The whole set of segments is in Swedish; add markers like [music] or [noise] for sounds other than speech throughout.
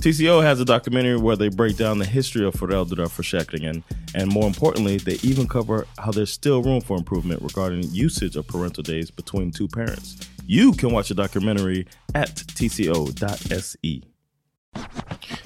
TCO has a documentary where they break down the history of föräldraförsäkringen and more importantly, they even cover how there's still room for improvement regarding usage of parental days between two parents. You can watch the documentary at tco.se.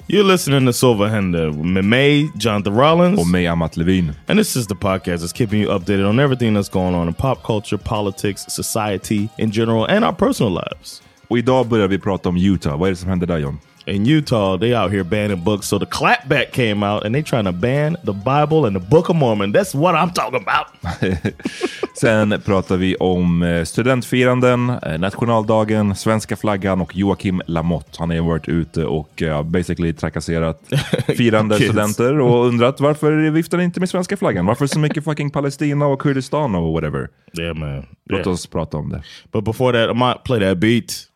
You're listening to Silver Hände with me, Jonathan Rollins. Och mig, Amat Levine. And this is the podcast that's keeping you updated on everything that's going on in pop culture, politics, society in general, and our personal lives. Och idag börjar vi prata om Utah. Vad är det som händer där John? In Utah, they out here banning books. So the clapback came out and they trying to ban the Bible and the Book of Mormon. That's what I'm talking about. [laughs] Sen pratar vi om eh, studentfiranden, eh, nationaldagen, svenska flaggan och Joakim Lamotte. Han har varit ute och uh, basically trakasserat [laughs] firande studenter och undrat varför viftar ni inte med svenska flaggan? Varför så mycket fucking Palestina och Kurdistan och whatever? Yeah, man. Låt Yeah. oss prata om det. But before that, I might play that beat.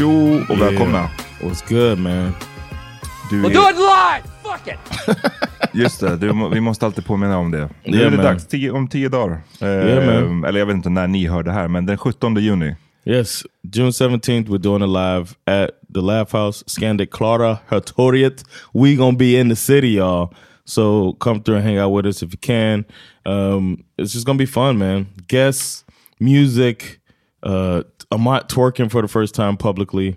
Tjo och välkomna. What's good, man? Du We'll är- do it live! Fuck it! [laughs] Just det, du, vi måste alltid påminna om det. Nu Yeah, är det man. dags, tio, om tio dagar. Eh, Yeah, man. eller jag vet inte när ni hör det här, men den 17 juni. Yes, June 17th, we're doing it live at the Laugh House, Scandic Clara, Hertoriet. We gonna be in the city, y'all. So come through and hang out with us if you can. Um, it's just gonna be fun, man. Guests, music, uh, Amat twerking for the first time publicly,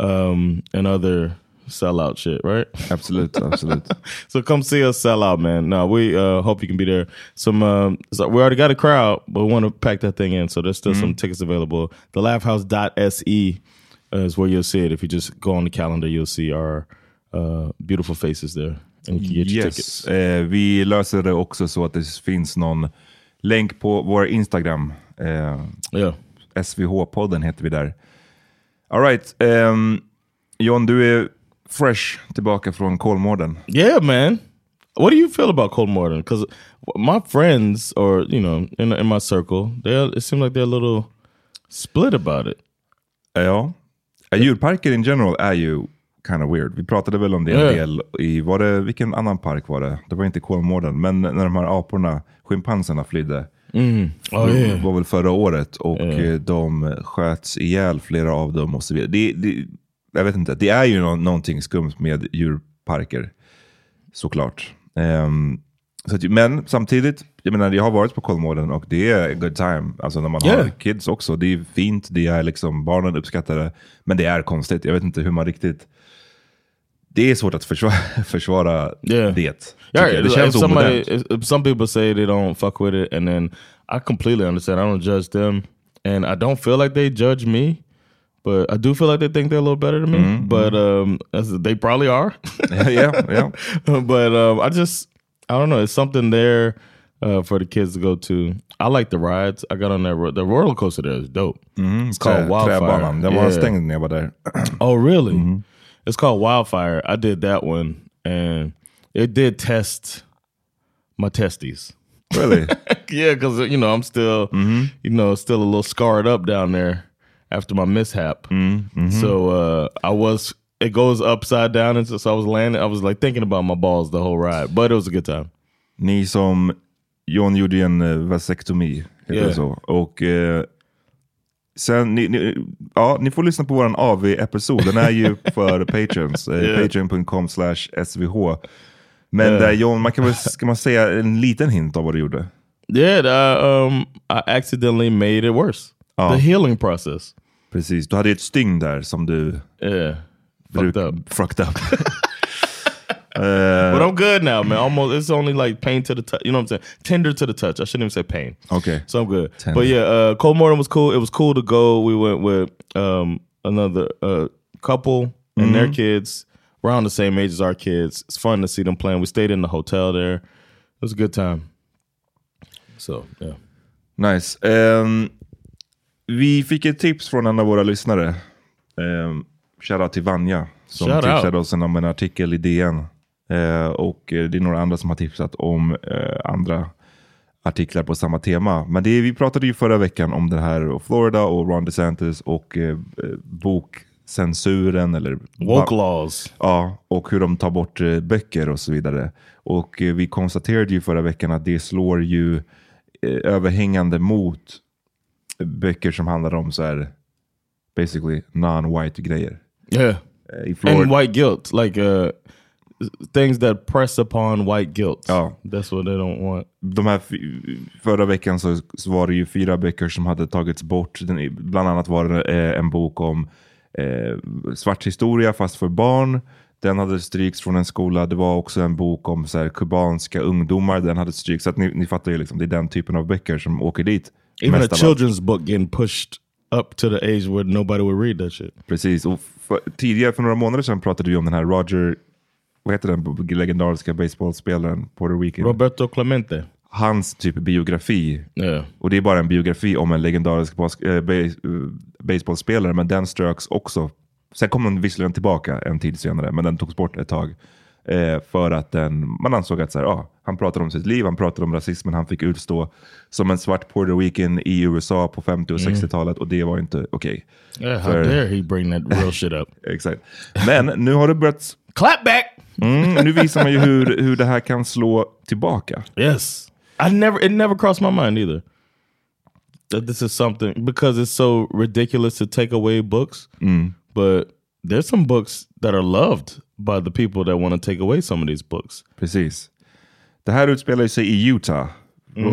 um, and other sellout shit, right? Absolut, absolut. [laughs] so come see us sell out, man. No, we uh, hope you can be there. Some um, so we already got a crowd, but we want to pack that thing in. So there's still some tickets available. Thelaughhouse.se. is where you'll see it. If you just go on the calendar, you'll see our uh, beautiful faces there. And you can get your tickets. Yes. Eh, vi löser det också så att det finns någon länk på vår Instagram. Eh, Yeah. SVH-podden heter vi där. All right. ehm, John, du är fresh tillbaka från Kolmården. Yeah, man. What do you feel about Coldmorton? Because my friends, or you know, in in my circle, they it seems like they're a little split about it. Ja. Eh, Djurparker in general är ju kind of weird. Vi pratade väl om det en del i, var det, vilken annan park var det? Det var inte Kolmården, men när de här aporna, schimpanserna flydde. Oh Det yeah. var väl förra året och eh, de sköts ihjäl flera av dem och så vidare. Det, det, jag vet inte, det är ju nå- någonting skumt med djurparker. Såklart. Ehm, så att, men samtidigt, jag menar jag har varit på Kolmården och det är a good time. Alltså när man har Yeah. kids också. Det är fint, det är liksom, barnen uppskattar det. Men det är konstigt, jag vet inte hur man riktigt... Det är svårt att försvara, [laughs] försvara Yeah. det. Yeah. Det känns somebody, if, some people say they don't fuck with it, and then I completely understand. I don't judge them, and I don't feel like they judge me, but I do feel like they think they're a little better than me. But um, they probably are. [laughs] yeah, yeah. [laughs] but um, I just I don't know. It's something there uh, for the kids to go to. I like the rides. I got on that ro- the roller coaster there is dope. It's called Trä- Wildfire. Träbanan, den var Yeah. stängd när jag var där. [clears throat] Oh, really? It's called Wildfire. I did that one, and it did test my testes. Really? [laughs] yeah, because you know I'm still, you know, still a little scarred up down there after my mishap. So uh, I was. It goes upside down, and so, so I was landing. I was like thinking about my balls the whole ride, but it was a good time. Ni som, John gjorde ju en vasektomi, heter Yeah. så. Och eh, sen, ni, ni, ja, ni får lyssna på våran AV-episod. Den är ju för patrons. Yeah. Patreon.com slash SVH. Men Yeah. där John, man kan väl, ska man säga en liten hint av vad du gjorde? Yeah, I, um, I accidentally made it worse. Oh. The healing process. Precis, du hade ett styng där som du Yeah, fucked up. fucked up. [laughs] But I'm good now, man. Almost, it's only like pain to the touch. You know what I'm saying? Tender to the touch. I shouldn't even say pain. Okay. So I'm good. Tender. But yeah, uh, Cold Mortem was cool. It was cool to go. We went with um, another uh, couple and their kids around the same age as our kids. It's fun to see them playing. We stayed in the hotel there. It was a good time. So yeah. Nice. Ehm, vi fick ett tips från en av våra lyssnare. Um, Shoutout till Vanja. Som Shout tipsade out. oss om en artikel i DN. Eh, och eh, det är några andra som har tipsat om eh, andra artiklar på samma tema. Men det, vi pratade ju förra veckan om det här och Florida och Ron DeSantis och eh, bokcensuren. Eller Woke laws. Ja, och hur de tar bort eh, böcker och så vidare. Och eh, vi konstaterade ju förra veckan att det slår ju överhängande mot böcker som handlar om så här basically non-white grejer. Yeah. I Florida, And white guilt. Like uh, things that press upon white guilt. Ja. That's what they don't want. de här, förra veckan så, så var det ju fyra böcker som hade tagits bort. Den, bland annat var det eh, en bok om eh, svart historia fast för barn. Den hade strykts från en skola. Det var också en bok om så här, kubanska ungdomar. Den hade strykts. Så att ni, ni fattar ju, liksom, det är den typen av böcker som åker dit. Even a children's book getting pushed up to the age where nobody would read that shit. Precis. Och för, tidigare, för några månader sedan, pratade vi om den här Roger, vad heter den legendariska baseballspelaren, Puerto Rican. Roberto Clemente. Hans typ biografi. Yeah. Och det är bara en biografi om en legendarisk bas äh, base, eh, baseballspelare, men den ströks också. Sen kom den visserligen tillbaka en tid senare, men den togs bort ett tag. Eh, för att den, man ansåg att så här, ah, han pratade om sitt liv, han pratade om rasismen han fick utstå som en svart Puerto Rican i USA på 50 och 60-talet och det var inte okej. Yeah, how För- dare he bring that real shit up? [laughs] Exakt. Men nu har det börjat, Clap back! mm, nu visar man ju hur, hur det här kan slå tillbaka. Yes. I never it never crossed my mind either. That this is something because it's so ridiculous to take away books. But there's some books that are loved by the people that want to take away some of these books. Precis. Det här utspelar sig i Utah.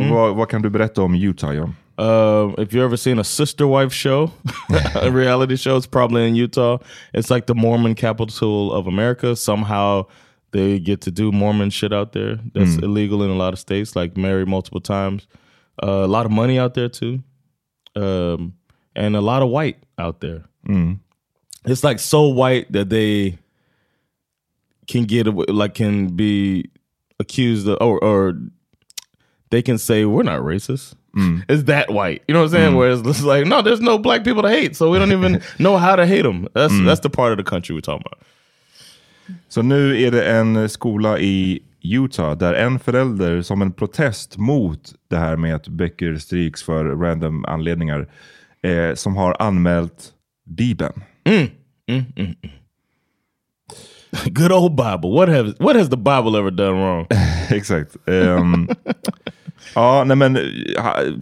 Vad, vad kan du berätta om Utah, John? Um, if you've ever seen a sister wife show, [laughs] a reality show, it's probably in Utah. It's like the Mormon capital of America. Somehow they get to do Mormon shit out there that's illegal in a lot of states, like marry multiple times. Uh, a lot of money out there too, um, and a lot of white out there. it's like so white that they can get away, like can be accused of, or or they can say we're not racist. It's that white, you know what I'm saying? Whereas it's like, no, there's no black people to hate, so we don't even [laughs] know how to hate them. That's that's the part of the country we're talking about. Så nu är det en skola i Utah där en förälder som en protest mot det här med att böcker stryks för random anledningar eh, som har anmält Bibeln. [laughs] Good old Bible. What has what has the Bible ever done wrong? [laughs] Exakt. Ehm, ja, nej men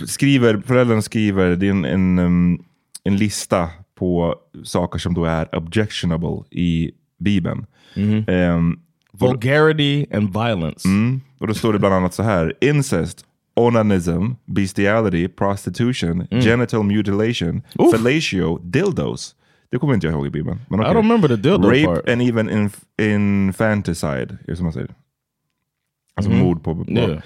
skriver, föräldern skriver, det är en, en, um, en lista på saker som då är objectionable i Bibeln. Ehm, Vulgarity and violence. Mm. Och då står det bland annat så här. Incest, onanism, bestiality, prostitution, genital mutilation, Oof. fellatio, dildos. Det kommer inte jag ihåg i Bibeln. Men I okej. don't remember the dildo Rape part. and even inf infanticide. Är som man säger? Alltså mord på barn. Yeah.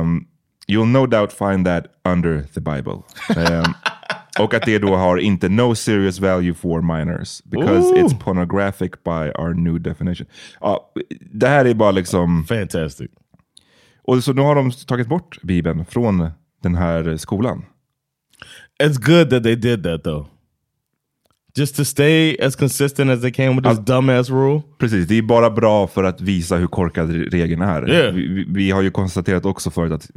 Ehm, you'll no doubt find that under the Bible. Ehm, [laughs] och att det då har inte no serious value for minors. Because Ooh. it's pornographic by our new definition. Ja, det här är bara liksom... Fantastic. Och så nu har de tagit bort Bibeln från den här skolan. It's good that they did that though. Just to stay as consistent as they can with this dumbass rule. Precis, det är bara bra för att visa hur korkad regeln är. Yeah. Vi, vi- har ju konstaterat också förut att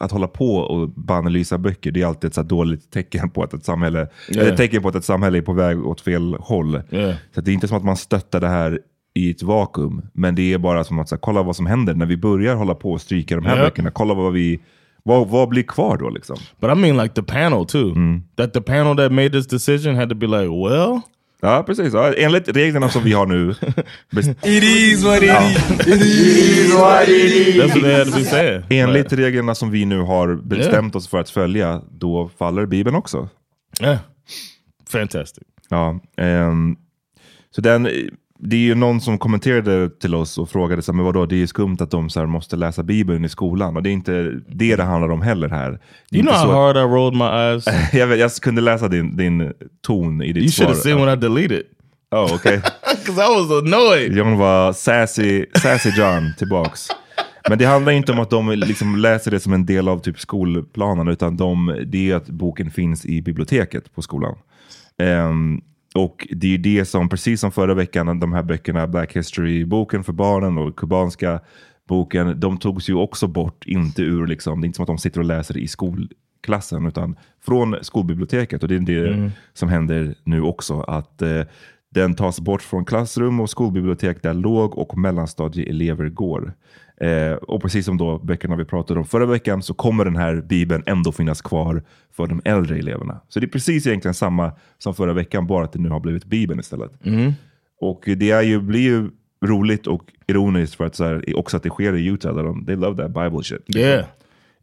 att hålla på och bannlysa böcker, det är alltid ett så dåligt tecken på att ett samhälle, Yeah. ett tecken på att ett samhälle är på väg åt fel håll. Yeah. Så det är inte som att man stöttar det här i ett vakuum, men det är bara som att så här, kolla vad som händer när vi börjar hålla på och stryka de här Yeah. böckerna. Kolla vad vi, vad, vad blir kvar då liksom? But I mean like the panel too. That the panel that made this decision had to be like, well, Ja, precis. Ja, enligt reglerna som vi har nu. [laughs] best- [laughs] that's what they had to be saying. Enligt reglerna som vi nu har bestämt oss för att följa, då faller Bibeln också. Yeah. Fantastic. Ja, ehm, så den, det är ju någon som kommenterade till oss och frågade så här, men vadå, det är ju skumt att de så här, måste läsa Bibeln i skolan. Och det är inte det det handlar om heller här. Det You know how hard I rolled my eyes? [laughs] jag, vet, jag kunde läsa din, din ton i ditt You svar. should have seen when I deleted. Oh, okej. Because [laughs] I was annoyed. John var sassy, sassy John tillbaks. Men det handlar inte om att de liksom läser det som en del av typ skolplanen, utan de, det är att boken finns i biblioteket på skolan. Ehm, och det är det som, precis som förra veckan, de här böckerna, Black History-boken för barnen och kubanska boken, de togs ju också bort, inte ur liksom, det är inte som att de sitter och läser i skolklassen, utan från skolbiblioteket. Och det är det som händer nu också, att eh, den tas bort från klassrum och skolbibliotek där låg och mellanstadieelever går. Eh, och precis som då böckerna vi pratade om förra veckan så kommer den här bibeln ändå finnas kvar för de äldre eleverna. Så det är precis egentligen samma som förra veckan, bara att det nu har blivit bibeln istället. Och det är ju, blir ju roligt och ironiskt för att så här, också att det sker i Utah, där de, they love that bible shit. Yeah.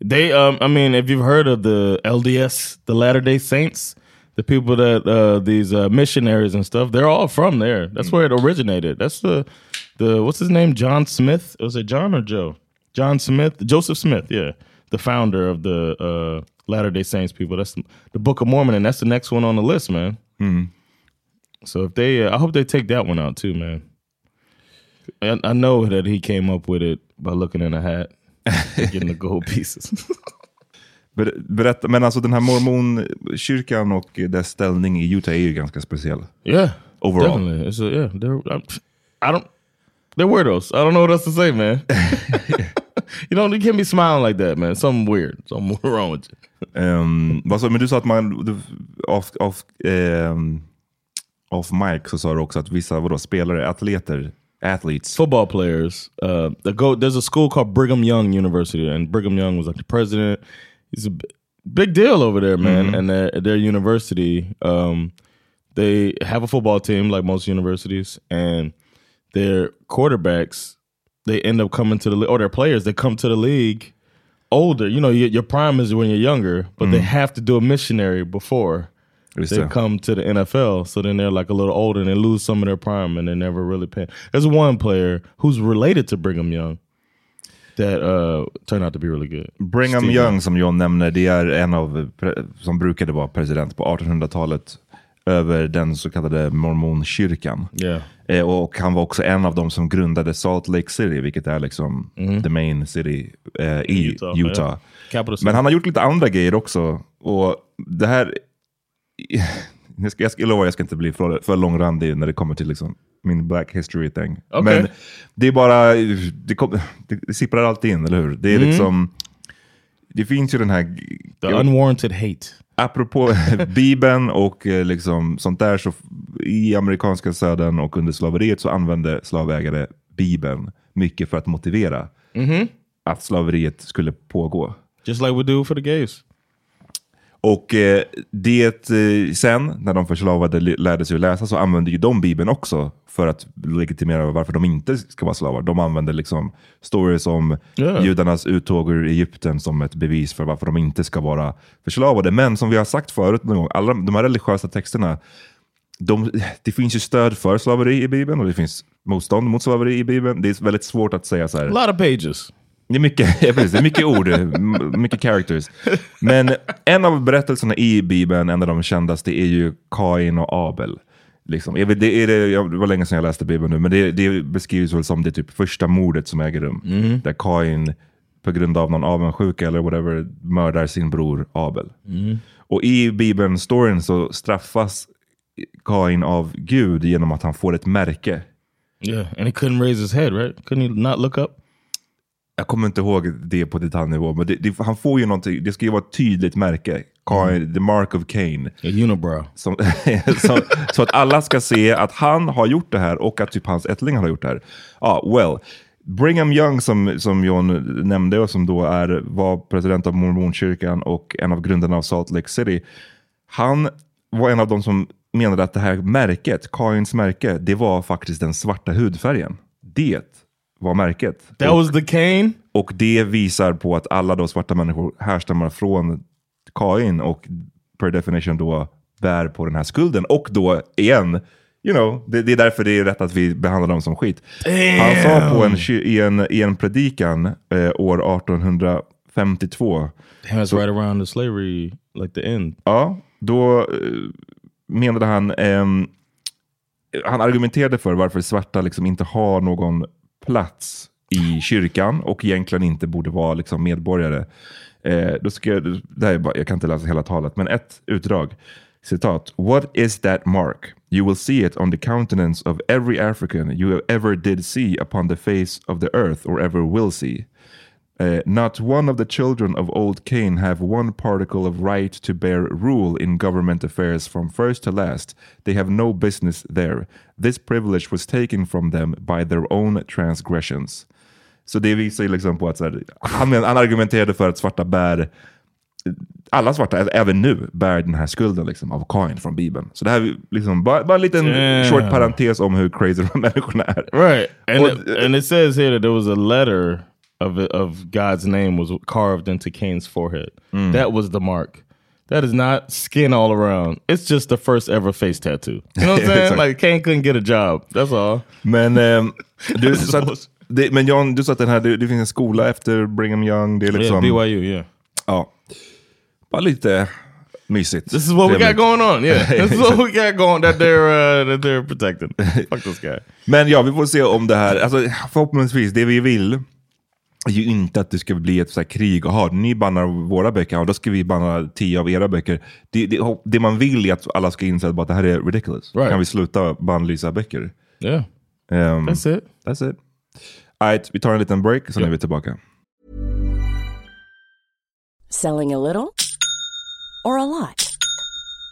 They um I mean if you've heard of the LDS, the Latter-day Saints, the people that uh these uh missionaries and stuff, they're all from there. That's where it originated. That's the the what's his name? John Smith? Was it John or Joe? John Smith, Joseph Smith, yeah. The founder of the uh Latter-day Saints people. That's the Book of Mormon and that's the next one on the list, man. So if they uh, I hope they take that one out too, man. I, I know that he came up with it by looking in a hat getting the [laughs] gold pieces. [laughs] Ber, berätta, men alltså den här mormonkyrkan och dess ställning i Utah är ju ganska speciell. yeah, Overall. definitely. It's a, yeah, I don't. They're weirdos. I don't know what else to say, man. [laughs] [laughs] you know, you can't be smiling like that, man. Something weird. Something [laughs] wrong with you. Um, vad sa- men du sa att man, du, off, off, ehm, off mic så sa du också att vissa vadå, spelare, atleter, athletes. Football players. Uh, they go. There's a school called Brigham Young University, and Brigham Young was like the president. He's a big deal over there, man. And their their university, um, they have a football team like most universities, and their quarterbacks they end up coming to the or their players they come to the league older. You know, your, your prime is when you're younger, but they have to do a missionary before Just they det. come to the NFL. So then they're like a little older and they lose some of their prime and they never really pay. There's one player who's related to Brigham Young that uh, turned out to be really good. Brigham Steve Young som John nämner, det är en av, som brukade vara president på 1800-talet. Över den så kallade mormonkyrkan. Yeah. Eh, och han var också en av dem som grundade Salt Lake City, vilket är liksom the main city eh, i Utah, Utah. ja. Men han har gjort lite andra grejer också. Och det här... [laughs] Jag ska, jag ska lova, jag ska inte bli för, för långrandig när det kommer till liksom min black history thing. Okej. Men det är bara, det, kom, det, det sipprar alltid in, eller hur? Det är liksom, det finns ju den här... The unwarranted hate. Apropå [laughs] Bibeln och eh, liksom sånt där, så i amerikanska södern och under slaveriet så använde slavägare Bibeln mycket för att motivera att slaveriet skulle pågå. Just like we do for the gays. Och eh, det eh, sen, när de förslavade lärde sig att läsa, så använde ju de Bibeln också för att legitimera varför de inte ska vara slavar. De använde liksom stories om Ja. judarnas uttåg ur Egypten som ett bevis för varför de inte ska vara förslavade. Men som vi har sagt förut någon gång, alla de här religiösa texterna, de, det finns ju stöd för slaveri i Bibeln och det finns motstånd mot slaveri i Bibeln. Det är väldigt svårt att säga så här. A lot of pages. Det är mycket, [laughs] ja, precis, det är mycket ord, mycket characters. Men en av berättelserna i Bibeln, en av de kändaste, är ju Kain och Abel. Liksom. Det, är det, det var länge sedan jag läste Bibeln nu, men det, det beskrivs väl som det typ första mordet som äger rum. Där Kain, på grund av någon avundsjuka eller whatever, mördar sin bror Abel. Och i Bibeln-storyn så straffas Kain av Gud genom att han får ett märke. Yeah, and he couldn't raise his head, right? Couldn't he not look up? Jag kommer inte ihåg det på detaljnivå, men det, det, han får ju någonting, det ska ju vara ett tydligt märke. Kain, The Mark of Cain. A unibrow. Som, [laughs] så, så att alla ska se att han har gjort det här och att typ hans ättlingar har gjort det här. Ja, well. Brigham Young som, som John nämnde och som då är, var president av mormonkyrkan och en av grundarna av Salt Lake City. Han var en av de som menade att det här märket, Kains märke, det var faktiskt den svarta hudfärgen. Det var märket. That was the cane? Och det visar på att alla då svarta människor härstammar från Kain och per definition då bär på den här skulden. Och då igen, you know, det, det är därför det är rätt att vi behandlar dem som skit. Han sa på en, i, en, i en predikan eh, år 1852 That's right around the slavery, like the end. Ja, då eh, menade han, ehm, han argumenterade för varför svarta liksom inte har någon plats i kyrkan och egentligen inte borde vara liksom medborgare. Eh, då ska jag, det här är bara, jag kan inte läsa hela talet, men ett utdrag. Citat. What is that mark? You will see it on the countenance of every African you ever did see upon the face of the earth or ever will see. Uh, not one of the children of old Cain have one particle of right to bear rule in government affairs from first to last. They have no business there. This privilege was taken from them by their own transgressions. Så det visar ju liksom på att här, han, han argumenterade för att svarta bär, alla svarta, även nu, bär den här skulden liksom, av Cain från Bibeln. Så det här är liksom bara, bara en liten Damn. short parentes om hur crazy de här människorna är. Right. And, Well, it, and it says here that there was a letter of of God's name was carved into Cain's forehead. That was the mark. That is not skin all around. It's just the first ever face tattoo. You know what I'm [laughs] saying? Like Cain couldn't get a job. That's all. Men, [laughs] ehm, du, så att, det, men John, du sa att den här, det, det finns en skola efter Brigham Young. Det är liksom, yeah, BYU, yeah. Ja, bara lite mysigt. This is what we got going on. Yeah. This is what we [laughs] got going that they're uh, that they're protecting. Fuck this guy. Men ja, vi får se om det här, alltså förhoppningsvis, det vi vill är ju inte att det ska bli ett så här krig. Jaha, ni bannar våra böcker, och då ska vi banna tio av era böcker. Det, det, det man vill är att alla ska inse att det här är ridiculous. Right. Kan vi sluta bannlysa böcker? Yeah. Ehm, That's it. That's it. Alright, vi tar en liten break, sen är vi tillbaka. Selling a little or a lot?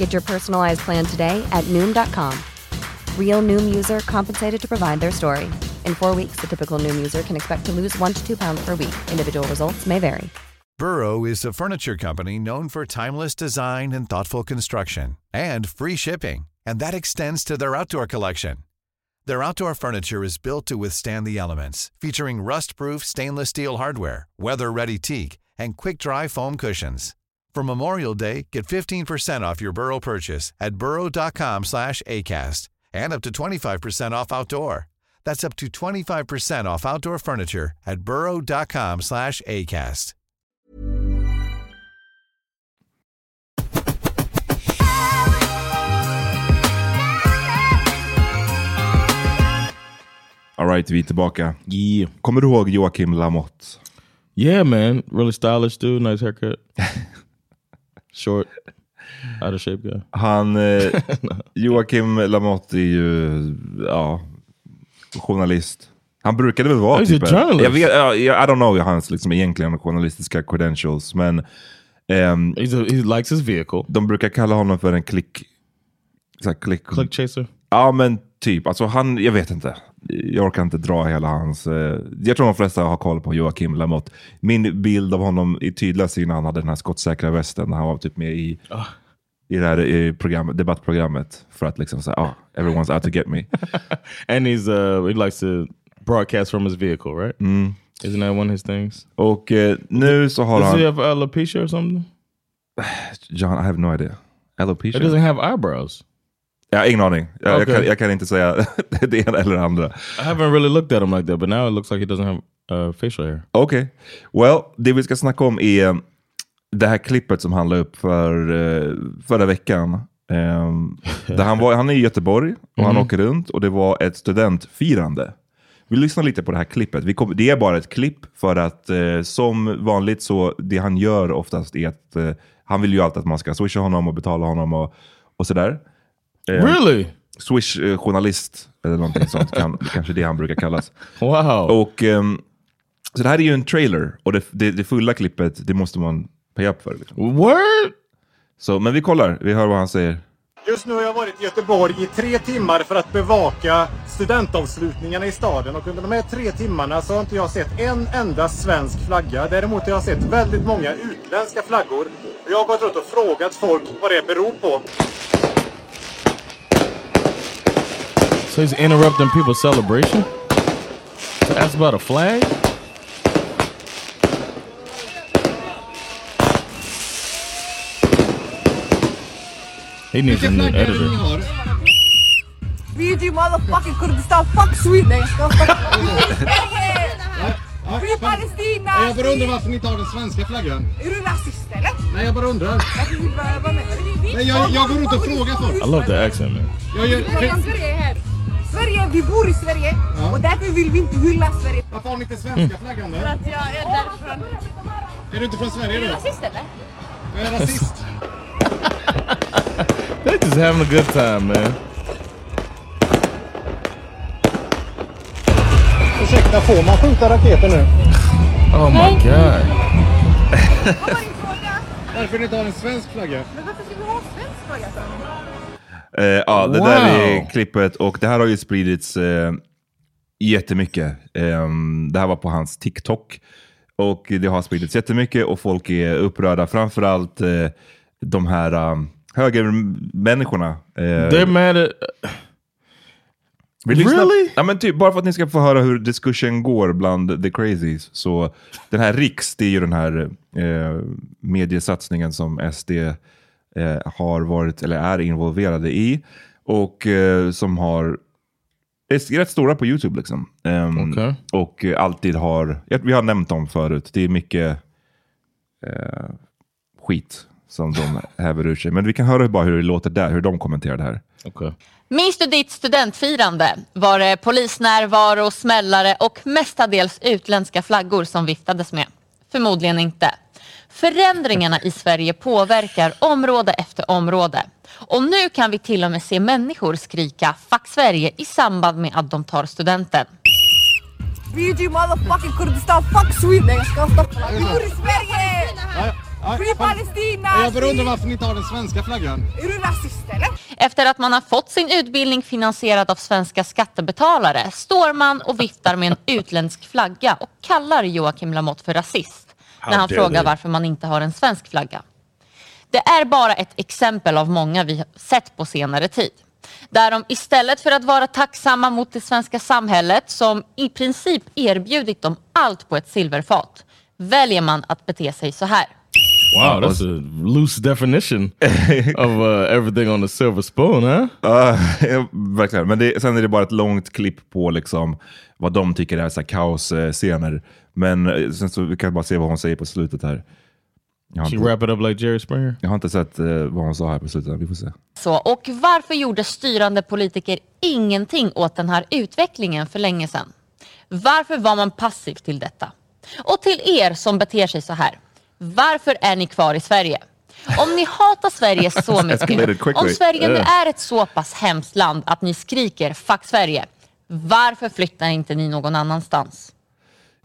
Get your personalized plan today at Noom.com. Real Noom user compensated to provide their story. In four weeks, the typical Noom user can expect to lose one to two pounds per week. Individual results may vary. Burrow is a furniture company known for timeless design and thoughtful construction and free shipping, and that extends to their outdoor collection. Their outdoor furniture is built to withstand the elements, featuring rust-proof stainless steel hardware, weather-ready teak, and quick-dry foam cushions. For Memorial Day, get 15% off your Burrow purchase at burrow.com slash ACAST and up to 25% off outdoor. That's up to 25% off outdoor furniture at burrow.com slash ACAST. Alright, vi är tillbaka. Yeah. Kommer du ihåg Joakim Lamotte? Yeah, man. Really stylish dude. Nice haircut. [laughs] Short. [laughs] Out of shape guy. Han, eh, [laughs] Joakim Lamotte är ju, ja, journalist. Han brukade väl vara typ. Jag vet, ja, I don't know hans liksom egentligen journalistiska credentials, men He's a, he likes his vehicle. de brukar kalla honom för en klick... Så här, klick, Click chaser. Ja men typ, alltså han, jag vet inte. Jag orkar inte dra hela hans... Eh, jag tror de flesta har koll på Joakim Lamotte. Min bild av honom är tydligast när han hade den här skottsäkra västen. När han var typ med i, i det här i program, debattprogrammet. För att liksom säga, ah, everyone's out to get me. [laughs] And he's uh he likes to broadcast from his vehicle, right? Isn't that one of his things? Och eh, nu så har Does he han... have alopecia or something? [sighs] John, I have no idea. He Alopecia? doesn't have eyebrows. Jag har ingen aning. Jag, jag, Okay. kan, jag kan inte säga [laughs] det ena eller det andra. I haven't really looked at him like that, but now it looks like he doesn't have uh, facial hair. Okej. Well, det vi ska snacka om är eh, det här klippet som han la upp för, eh, förra veckan. Um, [laughs] där han, var, han är i Göteborg och han åker runt och det var ett studentfirande. Vi lyssnar lite på det här klippet. Vi kom, det är bara ett klipp för att eh, som vanligt så det han gör oftast är att eh, han vill ju alltid att man ska swisha honom och betala honom och, och sådär. Eh, Really? Swish-journalist eller någonting sånt, [laughs] kan, kanske det han brukar kallas. Wow. Och, ehm, så det här är ju en trailer och det, det, det fulla klippet det måste man pay up för. Liksom. Word? Så, men vi kollar, vi hör vad han säger. Just nu har jag varit i Göteborg i tre timmar för att bevaka studentavslutningarna i staden och under de här tre timmarna så har inte jag sett en enda svensk flagga. Däremot har jag sett väldigt många utländska flaggor. Och Jag har gått runt och frågat folk vad det beror på. So he's interrupting people's celebration to ask about a flag? He needs a new editor. We do motherfucking Kurdistan. Fuck Sweden. [laughs] Free Palestina! Jag bara undrar varför ni inte har den svenska flaggan. Är du rasist eller? Nej, jag bara undrar. Varför vill du vara med? Nej, jag, jag går runt och frågar folk. I love the accent, man. Jag gör, vi bor i Sverige och därför vill vi inte hylla Sverige. varför har ni inte svenska flaggan då? För att jag är därifrån. Är du inte från Sverige Är du då? rasist eller? Jag är rasist. [laughs] They're just having a good time, man. Ursäkta, får man skjuta raketer nu? Oh my god. Vad var din fråga? Varför ni inte har en svensk flagga? Men varför ska vi ha svensk flagga för? Eh, ja, det Wow. där är klippet och det här har ju spridits eh, jättemycket. Ehm, det här var på hans TikTok och det har spridits jättemycket och folk är upprörda. Framförallt eh, de här um, högermänniskorna. Eh, They're mad? Really? Ja, men typ, bara för att ni ska få höra hur diskussion går bland the crazies. Så den här Riks, det är ju den här eh, mediesatsningen som SD eh, har varit, eller är involverade i. Och eh, som har är rätt stora på YouTube. liksom. Ehm, Okej. Och alltid har, vi har nämnt dem förut, det är mycket eh, skit som de [laughs] häver ur sig. Men vi kan höra bara hur det låter där, hur de kommenterar det här. Okay. Minns du ditt studentfirande? Var det polisnärvaro, smällare och mestadels utländska flaggor som viftades med? Förmodligen inte. Förändringarna i Sverige påverkar område efter område. Och nu kan vi till och med se människor skrika Fuck Sverige i samband med att de tar studenten. Vi är ju motherfucking Kurdistan, fuck Sweden! Nej jag ska stoppa. Vi bor i Sverige! Free Palestina! Jag undrar varför ni inte har den svenska flaggan. Är du rasist eller? Efter att man har fått sin utbildning finansierad av svenska skattebetalare står man och viftar med en utländsk flagga och kallar Joakim Lamotte för rasist när han frågar varför man inte har en svensk flagga. Det är bara ett exempel av många vi sett på senare tid. Där de istället för att vara tacksamma mot det svenska samhället som i princip erbjudit dem allt på ett silverfat väljer man att bete sig så här. Wow, that's a loose definition [laughs] of uh, everything on the silver spoon, huh? Ja, verkligen. Men det, sen är det bara ett långt klipp på liksom vad de tycker är så här kaosscener. Men eh, sen så vi kan bara se vad hon säger på slutet här. Jag She inte, wrap it up like Jerry Springer? jag har inte sett eh, vad hon sa här på slutet. Vi får se. Så, och varför gjorde styrande politiker ingenting åt den här utvecklingen för länge sedan? Varför var man passiv till detta? Och till er som beter sig så här. Varför är ni kvar i Sverige? Om ni hatar Sverige [laughs] så mycket, om Sverige nu är ett så pass hemskt land att ni skriker fuck Sverige, varför flyttar inte ni någon annanstans?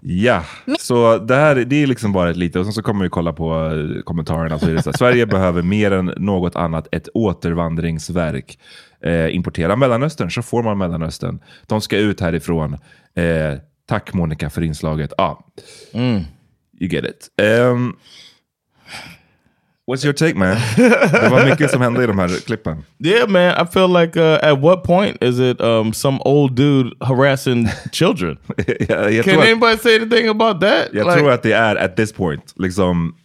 Ja, så det här det är liksom bara ett lite, och sen så kommer vi kolla på eh, kommentarerna. Så är det så här, Sverige [laughs] behöver mer än något annat ett återvandringsverk. Eh, importera Mellanöstern så får man Mellanöstern. De ska ut härifrån. Eh, tack Monica för inslaget. Ah, Mm. You get it. Um, what's your take man? det var mycket som hände i de här klippen. Yeah, man. I feel like uh, at what point is it um, some old dude harassing children? [laughs] jag Can tror att- anybody say anything about that? Jag Like, tror att det är at this point. Liksom,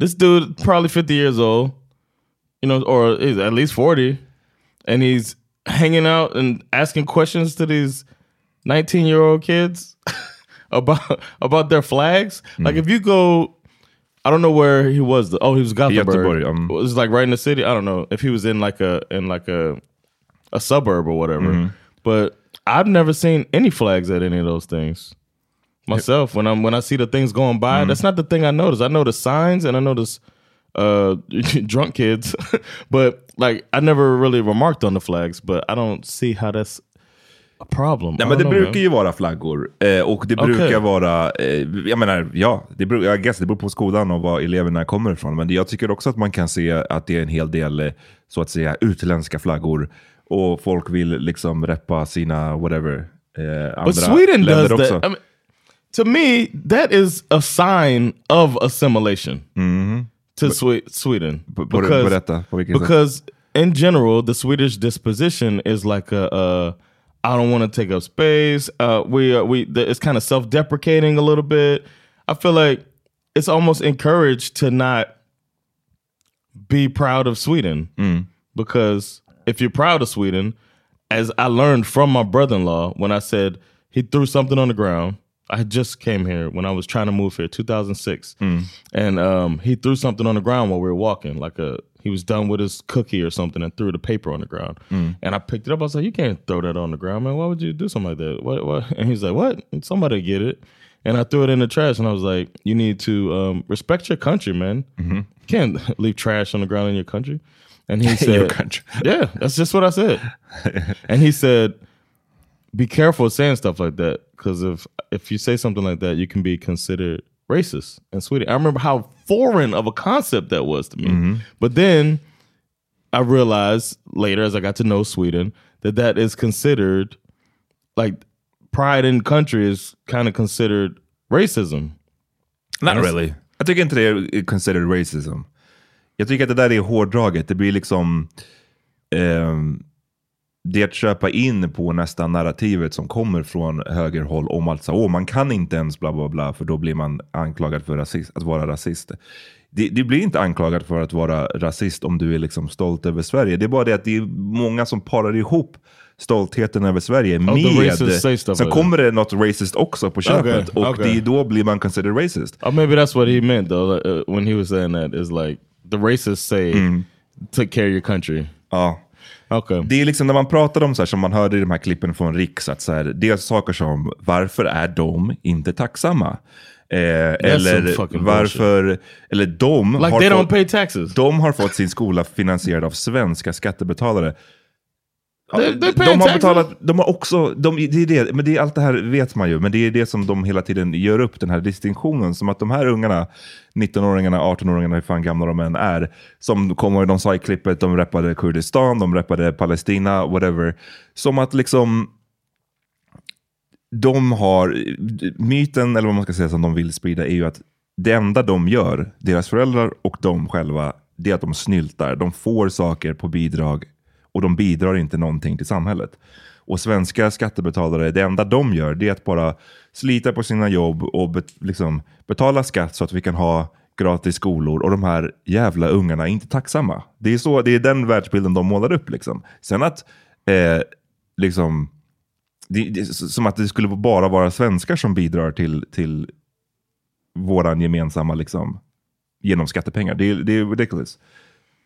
this dude probably 50 years old, you know, or is at least 40, and he's hanging out and asking questions to these 19 year old kids about [laughs] about their flags. Like if you go, I don't know where he was. oh, he was Gothenburg. Göteborg, um. it was like right in the city. I don't know if he was in like a in like a a suburb or whatever. Mhm. But I've never seen any flags at any of those things myself when I'm when I see the things going by. Mm. That's not the thing I notice. I notice signs and I notice uh [laughs] drunk kids, [laughs] but like I never really remarked on the flags. But I don't see how that's problem. Nej, men det know, brukar man. ju vara flaggor. Eh, och det Okej. brukar vara, eh, jag menar, ja, det beror, jag guess, det beror på skolan och var eleverna kommer ifrån. Men det- jag tycker också att man kan se att det är en hel del, eh, så att säga, utländska flaggor. Och folk vill liksom reppa sina, whatever, eh, andra But Sweden länder does också. that. I mean, to me, that is a sign of assimilation to Swe- Sweden. på- berätta, på vilket sätt? because in general, the Swedish disposition is like a, uh, I don't want to take up space. Uh, we are, we the, it's kind of self deprecating a little bit. I feel like it's almost encouraged to not be proud of Sweden because if you're proud of Sweden, as I learned from my brother in law when I said he threw something on the ground. I just came here when I was trying to move here, 2006, and um, he threw something on the ground while we were walking. Like a he was done with his cookie or something and threw the paper on the ground. And I picked it up. I was like, "You can't throw that on the ground, man. Why would you do something like that? What? What?" [laughs] And he's like, "What? Somebody get it." And I threw it in the trash. And I was like, "You need to um, respect your country, man. You can't [laughs] leave trash on the ground in your country." And he [laughs] said, your country. Yeah, that's just what I said. and he said, "Be careful saying stuff like that because if if you say something like that, you can be considered racist in Sweden." I remember how foreign of a concept that was to me. But then I realized later, as I got to know Sweden, that that is considered like pride in country is kind of considered racism. Not really. Jag tycker inte det är considered racism. Jag tycker att det där är hårdraget. Det blir liksom... ehm, det är att köpa in på nästan narrativet som kommer från högerhåll om att åh, man kan inte ens bla bla bla för då blir man anklagad för rasist, att vara rasist. Det, det blir inte anklagad för att vara rasist om du är liksom stolt över Sverige. Det är bara det att det är många som parar ihop stoltheten över Sverige Oh, med... Sen kommer det något racist också på köpet. Okay, och okay. det, då blir man considered racist. Or maybe that's what he meant though. Uh, when he was saying that is like the racists say, "Took care of your country." Ja. Okay. Det är liksom när man pratar om så här som man hörde i de här klippen från Riks, att så här, det är saker som varför är de inte tacksamma? Eh, eller varför, eller de Like har fått, de har fått sin skola finansierad av svenska skattebetalare. Ja, they de pay har betalat, de har också, de, det är det, men det är allt det här vet man ju, men det är det som de hela tiden gör upp, den här distinktionen. Som att de här ungarna, 19-åringarna, 18-åringarna, hur fan gamla de än är, som kommer, de sa i klippet, de rappade Kurdistan, de rappade Palestina, whatever. Som att liksom, de har, myten, eller vad man ska säga som de vill sprida, är ju att det enda de gör, deras föräldrar och de själva, det är att de snyltar. De får saker på bidrag och de bidrar inte någonting till samhället. Och svenska skattebetalare, det enda de gör, det är att bara slita på sina jobb och bet, liksom, betala skatt så att vi kan ha gratis skolor och de här jävla ungarna är inte tacksamma. Det är, så, det är den världsbilden de målar upp. Liksom. Sen att eh, liksom, det, det, som att det skulle bara vara svenskar som bidrar till, till våran gemensamma, liksom, genom skattepengar. Det, det är ridiculous.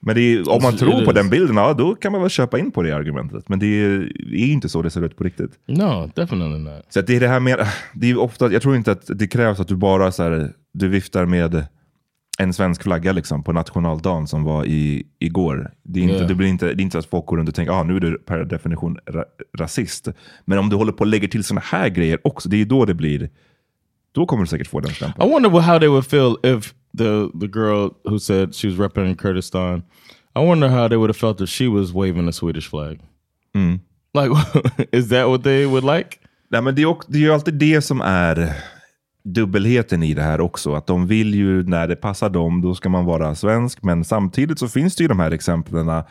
Men är, om man Alltså, tror på den bilden, ja, då kan man väl köpa in på det argumentet. Men det är, är inte så det ser ut på riktigt. No, definitely not. Så att det är det här med, det är ofta, jag tror inte att det krävs att du bara så här, du viftar med en svensk flagga liksom, på nationaldagen som var i, igår. Det är, inte, Yeah. det, blir inte, det är inte så att folk går runt och tänker ah, nu är du per definition ra, rasist. Men om du håller på och lägger till sådana här grejer också, det är då det blir, då kommer du säkert få den stämpeln. I wonder how they would feel if the the girl who said she was representing Kurdistan. I wonder how they would have felt if she was waving the Swedish flag. Mm. Like, [laughs] is that what they would like? Nej, men det, är det är ju alltid det som är dubbelheten i det här också. Att de vill ju, när det passar dem, då ska man vara svensk. Men samtidigt så finns det ju de här exemplen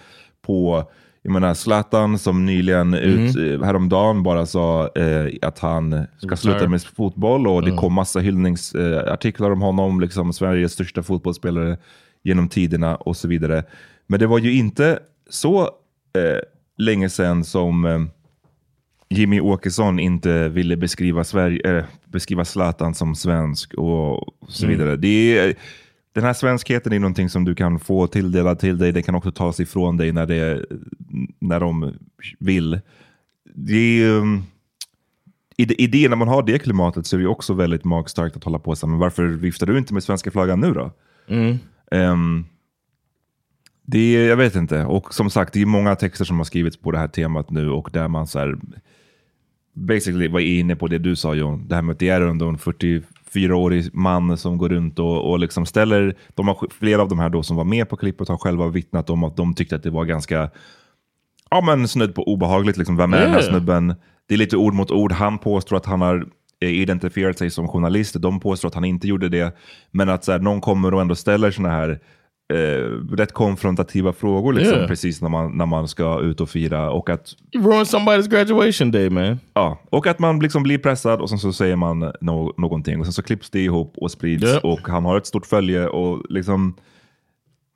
på jag menar Zlatan som nyligen ut, eh, häromdagen bara sa eh, att han ska sluta med fotboll och det kom massa hyllningsartiklar eh, om honom, liksom Sveriges största fotbollsspelare genom tiderna och så vidare. Men det var ju inte så eh, länge sedan som eh, Jimmy Åkesson inte ville beskriva, Sverige, eh, beskriva Zlatan som svensk och så Mm. vidare. Det är, den här svenskheten är någonting som du kan få tilldelat till dig. Det kan också tas ifrån dig när, det, när de vill. Det är, um, i, det- I det, när man har det klimatet så är det också väldigt magstarkt att hålla på så men varför viftar du inte med svenska flaggan nu då? Mm. Ehm, det är, jag vet inte. Och som sagt, det är många texter som har skrivits på det här temat nu och där man så här, basically var inne på det du sa John. Det här med att det är ändå en 44-årig man som går runt och, och liksom ställer, de har, flera av de här då som var med på klippet har själva vittnat om att de tyckte att det var ganska ja, men snudd på obehagligt. Liksom. Vem är den här snubben? Det är lite ord mot ord. Han påstår att han har eh, identifierat sig som journalist. De påstår att han inte gjorde det. Men att så här, någon kommer och ändå ställer såna här eh, rätt konfrontativa frågor liksom, Yeah. precis när man, när man ska ut och fira. Och att, You ruined somebody's graduation day, man. ja, och att man liksom blir pressad och sen så säger man no någonting. Och sen så klipps det ihop och sprids. Yep. Och han har ett stort följe. och liksom...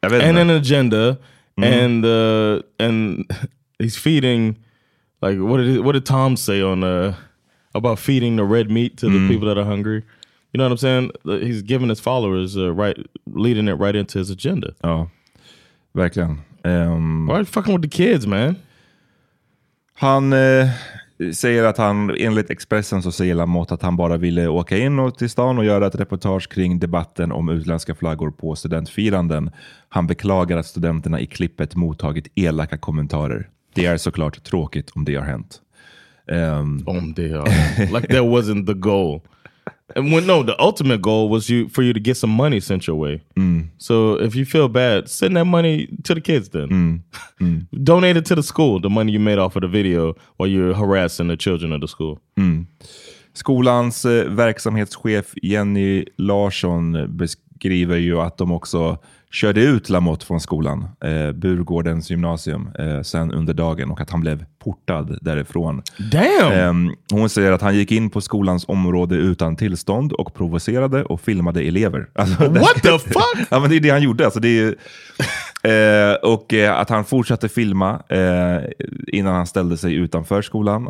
Jag vet and inte. an agenda, Mhm. and uh, and [laughs] he's feeding. Like what did what did Tom say on uh, about feeding the red meat to Mm. the people that are hungry? You know what I'm saying? He's giving his followers uh, right, leading it right into his agenda. Ja, verkligen. Ehm, Why are you fucking with the kids, man? Han eh, säger att han, enligt Expressen så säger Lamotte att han bara ville åka in och till stan och göra ett reportage kring debatten om utländska flaggor på studentfiranden. Han beklagar att studenterna i klippet mottagit elaka kommentarer. Det är såklart tråkigt om det har hänt. Um, they are like that wasn't the goal. And when no, the ultimate goal was you for you to get some money sent your way. So if you feel bad, send that money to the kids. Then [laughs] donate it to the school. The money you made off of the video while you're harassing the children of the school. Skolans eh, verksamhetschef Jenny Larsson beskriver ju att de också körde ut Lamotte från skolan, eh, Burgårdens gymnasium, eh, sen under dagen och att han blev portad därifrån. Damn. Ehm, hon säger att han gick in på skolans område utan tillstånd och provocerade och filmade elever. [laughs] Alltså, What the fuck? [laughs] ja, men det är det han gjorde. Alltså, det är, eh, och eh, att han fortsatte filma eh, innan han ställde sig utanför skolan.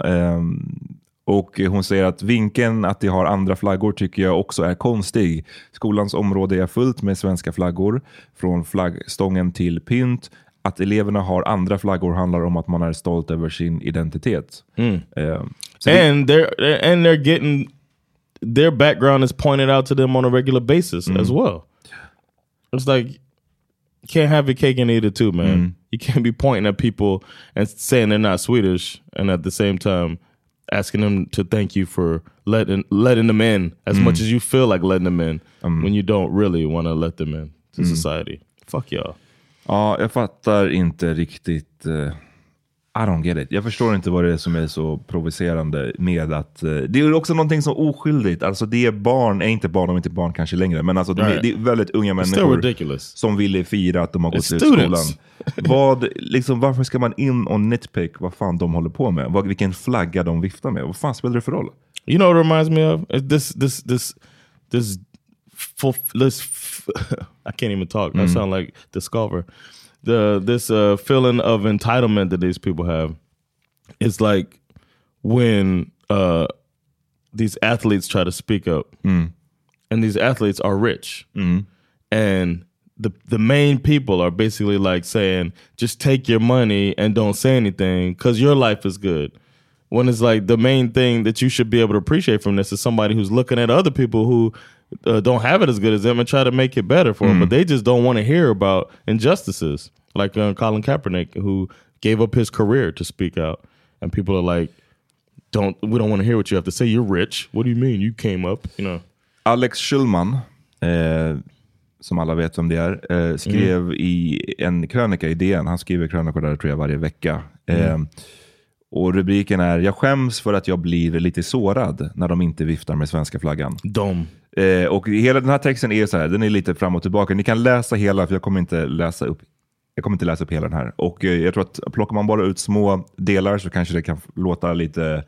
Och hon säger att vinkeln att de har andra flaggor tycker jag också är konstig. Skolans område är fullt med svenska flaggor, från flaggstången till pynt. Att eleverna har andra flaggor handlar om att man är stolt över sin identitet. Så det- and they're and they're getting their background is pointed out to them on a regular basis as well. It's like you can't have your cake and eat it too, man. You can't be pointing at people and saying they're not Swedish, and at the same time asking them to thank you for letting letting them in as much as you feel like letting them in when you don't really want to let them in to society. Fuck y'all. Ja, jag fattar inte riktigt. eh, I don't get it. Jag förstår inte vad det är som är så provocerande med att... eh, det är också någonting så oskyldigt. Alltså det är barn, är inte barn, de är inte barn kanske längre, men alltså de Right. det är väldigt unga människor som ville fira att de har gått It's ut skolan. [laughs] vad, liksom, varför ska man in och nitpick vad fan de håller på med? Vad, vilken flagga de viftar med? Vad fan spelar det för roll? You know what it reminds me of? This this this this full this f- [laughs] I can't even talk. I sound like Discover. The this uh, feeling of entitlement that these people have. It's like when uh, these athletes try to speak up, and these athletes are rich, and the the main people are basically like saying, just take your money and don't say anything because your life is good. When it's like the main thing that you should be able to appreciate from this is somebody who's looking at other people who uh, don't have it as good as them and try to make it better for them, but they just don't want to hear about injustices. Like uh, Colin Kaepernick, who gave up his career to speak out, and people are like, "Don't we don't want to hear what you have to say? You're rich. What do you mean you came up? You know." Alex Schulman, eh, som alla vet vem det är, eh, skrev i en krönika i DN. Han skriver krönikor där tror jag varje vecka. Eh, och rubriken är “Jag skäms för att jag blir lite sårad när de inte viftar med svenska flaggan”. Dom. Eh, och hela den här texten är så här, den är lite fram och tillbaka. Ni kan läsa hela, för jag kommer inte läsa upp jag kommer inte läsa upp hela den här. Och eh, jag tror att plockar man bara ut små delar så kanske det kan låta lite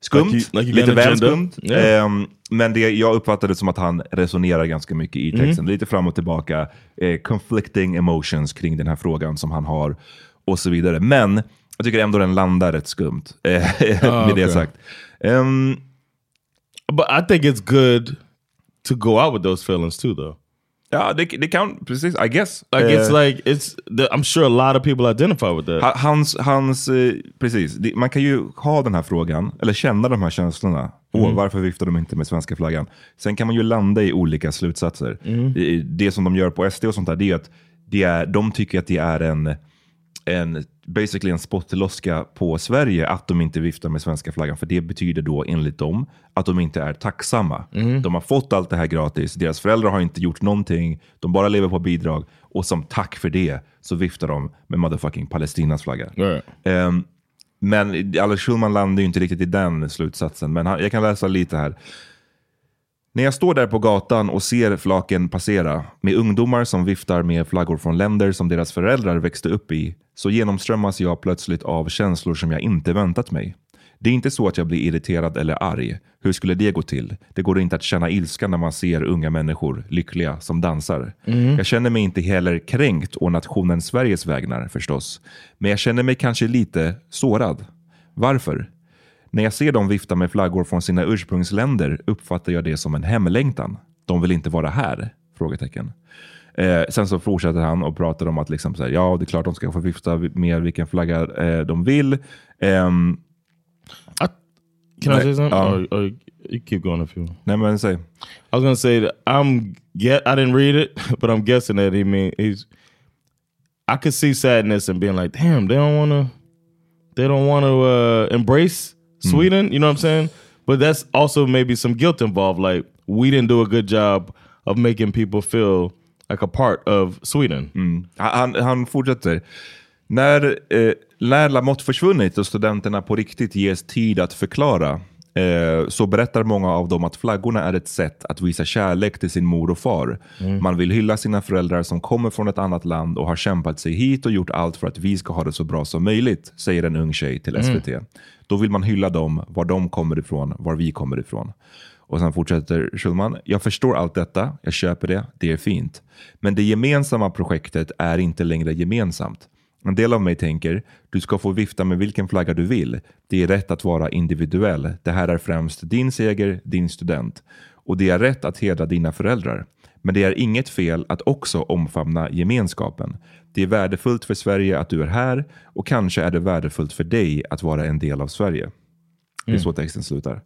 skumt. Like you- like lite väl skumt. Yeah. Ehm, men det, jag uppfattade det som att han resonerar ganska mycket i texten. Mm. Lite fram och tillbaka. Eh, conflicting emotions kring den här frågan som han har. Och så vidare. Men jag tycker ändå den landar rätt skumt. eh, [laughs] Ah, med det okay. sagt. Ehm, But I think it's good to go out with those feelings too, though. ja, det, det kan, precis, I guess. Like Eh, it's like it's. The, I'm sure a lot of people identify with that. Ha- Hans, hans eh, precis. Det, man kan ju ha den här frågan, eller känna de här känslorna. Åh, Mm. varför viftar de inte med svenska flaggan? Sen kan man ju landa i olika slutsatser. Mm. Det, det som de gör på SD och sånt där, det är att det är, de tycker att det är en, en basically en spottloska på Sverige att de inte viftar med svenska flaggan. För det betyder då enligt dem att de inte är tacksamma. Mm. De har fått allt det här gratis. Deras föräldrar har inte gjort någonting. De bara lever på bidrag. Och som tack för det så viftar de med motherfucking Palestinas flagga. Right. Ehm, men Alex Schulman landar ju inte riktigt i den slutsatsen. Men han, jag kan läsa lite här. När jag står där på gatan och ser flaken passera med ungdomar som viftar med flaggor från länder som deras föräldrar växte upp i så genomströmmas jag plötsligt av känslor som jag inte väntat mig. Det är inte så att jag blir irriterad eller arg. Hur skulle det gå till? Det går inte att känna ilska när man ser unga människor lyckliga som dansar. Jag känner mig inte heller kränkt å nationen Sveriges vägnar förstås. Men jag känner mig kanske lite sårad. Varför? När jag ser dem vifta med flaggor från sina ursprungsländer uppfattar jag det som en hemlängtan. De vill inte vara här? Frågetecken. Eh, sen så fortsätter han och pratar om att liksom så här, ja, det är klart de ska få vifta med vilken flagga eh, de vill. Ehm, Can I say something? Um, or, or you keep going if you. nej men säg. I was gonna say that I'm get. I didn't read it, [laughs] but I'm guessing that he mean he's. I could see sadness and being like, damn, they don't want to. They don't want to uh, embrace Sweden. You know what I'm saying? But that's also maybe some guilt involved. Like we didn't do a good job of making people feel like a part of Sweden. Han, han fortsätter. När, eh, när Lamotte försvunnit och studenterna på riktigt ges tid att förklara eh, så berättar många av dem att flaggorna är ett sätt att visa kärlek till sin mor och far. Man vill hylla sina föräldrar som kommer från ett annat land och har kämpat sig hit och gjort allt för att vi ska ha det så bra som möjligt, säger en ung tjej till SVT. Då vill man hylla dem, var de kommer ifrån, var vi kommer ifrån. Och sen fortsätter Schulman. Jag förstår allt detta, jag köper det, det är fint. Men det gemensamma projektet är inte längre gemensamt. En del av mig tänker, du ska få vifta med vilken flagga du vill. Det är rätt att vara individuell. Det här är främst din seger, din student. Och det är rätt att hedra dina föräldrar. Men det är inget fel att också omfamna gemenskapen. Det är värdefullt för Sverige att du är här och kanske är det värdefullt för dig att vara en del av Sverige. Det är så texten slutar.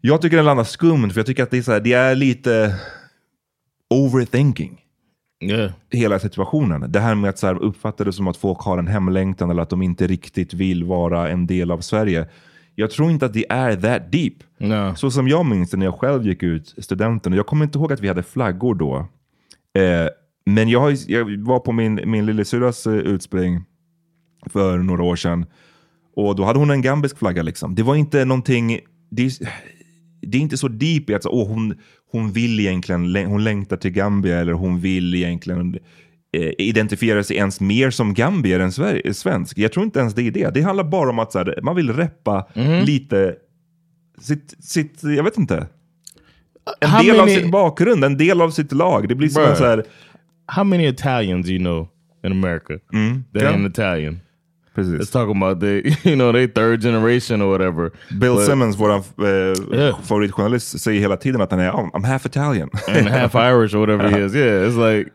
Jag tycker den landar skumt, för jag tycker att det är, här, det är lite overthinking. Yeah. Hela situationen. Det här med att så här, uppfatta det som att folk har en hemlängtan eller att de inte riktigt vill vara en del av Sverige. Jag tror inte att det är that deep. No. Så som jag minns det när jag själv gick ut studenten. Jag kommer inte ihåg att vi hade flaggor då. Eh, men jag, har- jag var på min, min lillasyrras eh, utspring för några år sedan. Och då hade hon en gambisk flagga. Liksom. Det var inte någonting... Det, det är inte så deep i att så, åh, hon, hon vill egentligen, hon längtar till Gambia eller hon vill egentligen eh, identifiera sig ens mer som gambier än svensk. Jag tror inte ens det är det. Det handlar bara om att så här, man vill reppa lite sitt, sitt, jag vet inte. En How del av many- sin bakgrund, en del av sitt lag. Det blir som en så här... How many Italians do you know in America? That Ja. ain't Italian. Precis. Let's talk about the, [laughs] you know, they third generation or whatever. Bill But- Simmons, vår eh, Yeah. favoritjournalist, säger hela tiden att han är oh, I'm half Italian. [laughs] and half Irish or whatever he is. [laughs] Yeah, it's like,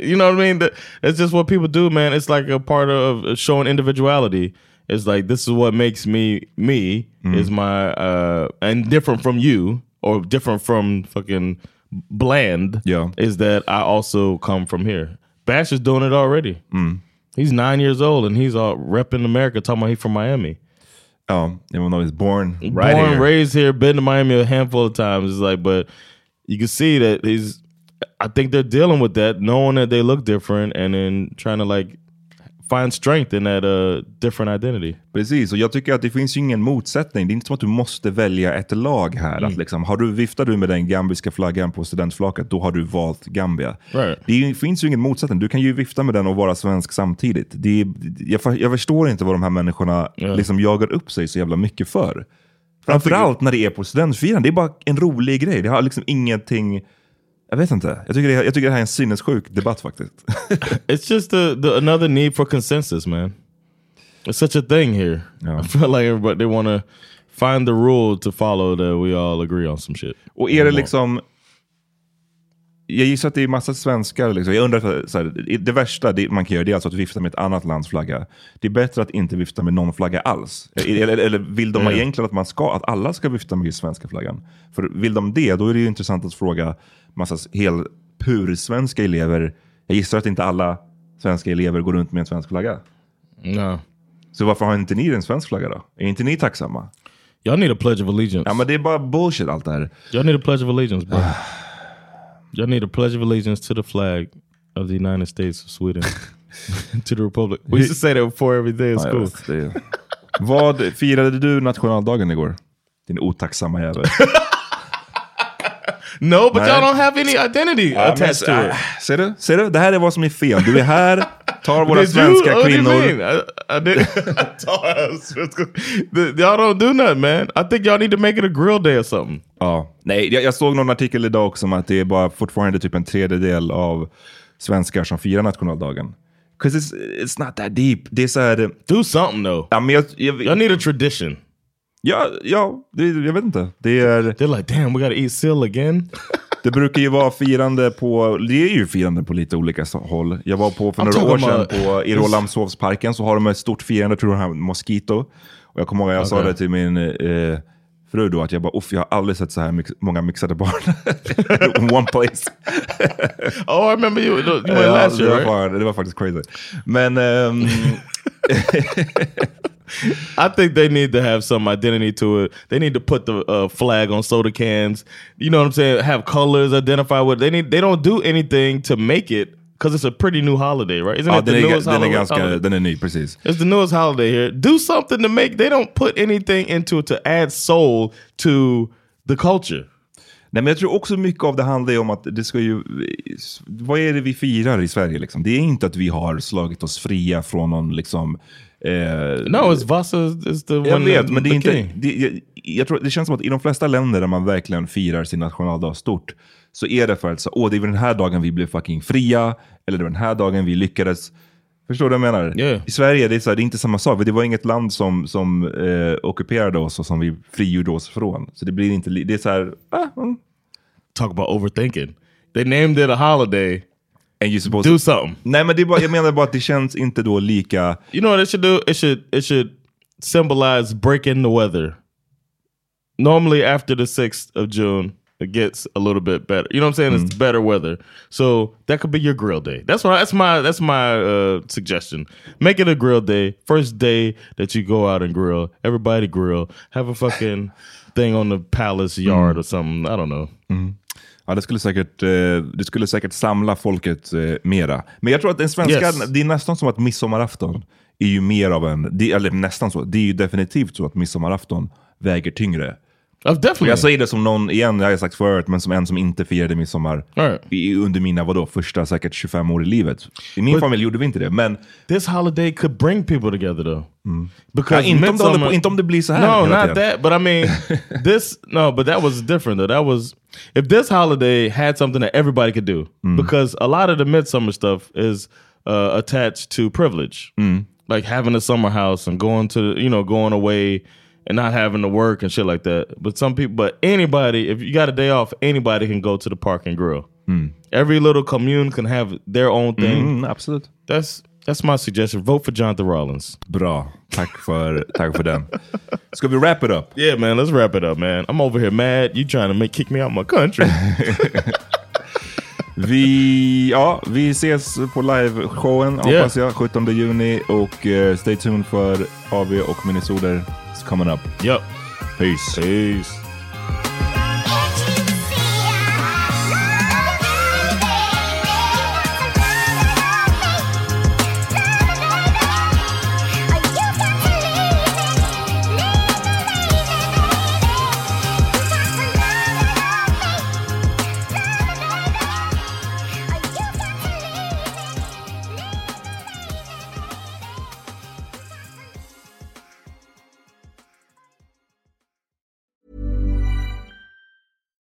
you know what I mean? That- It's just what people do, man. It's like a part of showing individuality. It's like this is what makes me me is my uh and different from you or different from fucking bland. Yeah. is that I also come from here. Bash is doing it already. He's nine years old and he's all repping America, talking about he's from Miami. Ja, even though he's born right born here. raised here, been to Miami a handful of times. It's like, but you can see that he's. I think they're dealing with that, knowing that they look different, and then trying to like find strength in that uh different identity. Precis, och jag tycker att det finns ju ingen motsättning. Det är inte som att du måste välja ett lag här. Mm. Att liksom, har du, viftar du med den gambiska flaggan på studentflaket, då har du valt Gambia. Right. Det finns ju ingen motsättning. Du kan ju vifta med den och vara svensk samtidigt. Det är, jag, jag förstår inte vad de här människorna Ja. liksom jagar upp sig så jävla mycket för. Framförallt när det är på studentfirande. Det är bara en rolig grej. Det har liksom ingenting... Jag vet inte. Jag tycker det, jag tycker det här är en sinnessjuk debatt faktiskt. [laughs] It's just the, the another need for consensus, man. It's such a thing here. Yeah. I feel like everybody they want to find the rule to follow that we all agree on some shit. Och är det liksom... Jag gissar att det är massa svenskar. Liksom. Jag undrar, så här, det värsta det man kan göra det är alltså att vifta med ett annat lands flagga. Det är bättre att inte vifta med någon flagga alls. Eller, eller vill de Mm. egentligen att, man ska, att alla ska vifta med svenska flaggan? För vill de det, då är det ju intressant att fråga massa hel pur-svenska elever. Jag gissar att inte alla svenska elever går runt med en svensk flagga. No, Så varför har inte ni en svensk flagga då? Är inte ni tacksamma? y'all need a pledge of allegiance. Ja men det är bara bullshit allt det här. Y'all need a pledge of allegiance, bro. [sighs] Y'all need a pledge of allegiance to the flag of the United States of Sweden. [laughs] to the Republic. We used to say that before every day in jag school. [laughs] Vad firade du nationaldagen igår? Din otacksamma jävel. [laughs] No, but Nej. y'all don't have any identity attached to it. Ah, Ser du? Ser du? Det här är vad som är fel. Du är här, tar våra svenska do kvinnor. I, I did. The- y'all don't do nothing, man. I think y'all need to make it a grill day or something. Ja. Nej, jag, jag såg någon artikel idag också om att det är bara fortfarande typ en tredjedel av svenskar som firar nationaldagen. 'Cause it's, it's not that deep. Det är så här... Do something though. Ja, men jag, jag, Y'all need a tradition. ja, ja det, jag vet inte. Det är... They're like, damn, we gotta eat seal again. [laughs] Det brukar ju vara firande på, det är ju firande på lite olika håll. Jag var på för några år sedan about- på i Rålambshovsparken så har de ett stort firande, tror jag har Mosquito. Och jag kommer ihåg att jag sa Okej. det till min eh, fru då, att jag bara, uff jag har aldrig sett så här mix, många mixade barn. In [laughs] one place. oh, I remember you. You went Ja, last det, year, var, right? fan- det var faktiskt crazy. Men ehm, [laughs] I think they need to have some identity to it. They need to put the uh, flag on soda cans. You know what I'm saying? Have colors identify with. They need. They don't do anything to make it because it's a pretty new holiday, right? Isn't ja, it the den, är, newest den, är holiday? ganska, holiday? den är ny, precis. It's the newest holiday here. Do something to make. They don't put anything into it to add soul to the culture. Nej, men jag tror också mycket av det handlar om att det ska ju... Vad är det vi firar i Sverige? Liksom? Det är inte att vi har slagit oss fria från någon liksom... Eh, No, it's Vasa is the jag one. vet, men det är inte... Det, jag, jag tror, det känns som att i de flesta länder där man verkligen firar sin nationaldag stort så är det för att så, Åh, det var den här dagen vi blev fucking fria, eller det var den här dagen vi lyckades. Förstår du vad jag menar? Yeah. I Sverige det är så här, det är inte samma sak. Det var inget land som, som eh, ockuperade oss och som vi frigjorde oss från. Så det blir inte... Det är så här... Ah, mm. Talk about overthinking. They named it a holiday. And you're supposed to Do something. Nej men det är bara, jag menar bara att det känns inte då lika... You know what it should do? It should it should symbolize breaking the weather. normally after the 6th of June, it gets a little bit better. You know what I'm saying? It's mm. better weather. So that could be your grill day. That's what that's my that's my uh, suggestion. Make it a grill day. First day that you go out and grill. Everybody grill. Have a fucking [sighs] thing on the palace yard mm. or something. I don't know. Mm. Ja, det skulle säkert, eh, det skulle säkert samla folket eh, mera. Men jag tror att den svenska, Yes. det är nästan som att midsommarafton är ju mer av en, det, eller nästan så, det är ju definitivt så att midsommarafton väger tyngre. Oh, definitely. Jag säger det som någon, igen, jag har sagt förut, men som en som inte firade midsommar Right. i, under mina, vadå, första säkert 25 år i livet. I min But- familj gjorde vi inte det, men This holiday could bring people together though. Because Ja, inte om det på- inte om det blir så här No, not tiden. that. But I mean, [laughs] this no, but that was different though. That was if this holiday had something that everybody could do. Because a lot of the midsummer stuff is uh, attached to privilege, like having a summer house and going to you know going away and not having to work and shit like that. But some people, but anybody, if you got a day off, anybody can go to the park and grill. Every little commune can have their own thing. Mm, absolut. That's that's my suggestion. Vote for Jonathan Rollins. Bra. Tack för, tack för den. Ska vi wrap it up? Yeah, man. Let's wrap it up, man. I'm over here mad. You trying to make kick me out of my country? [laughs] Vi, ja, vi ses på liveshowen hoppas jag, 17 juni. Och eh, stay tuned för AV och Minnesota coming up. Yep. Peace. Peace.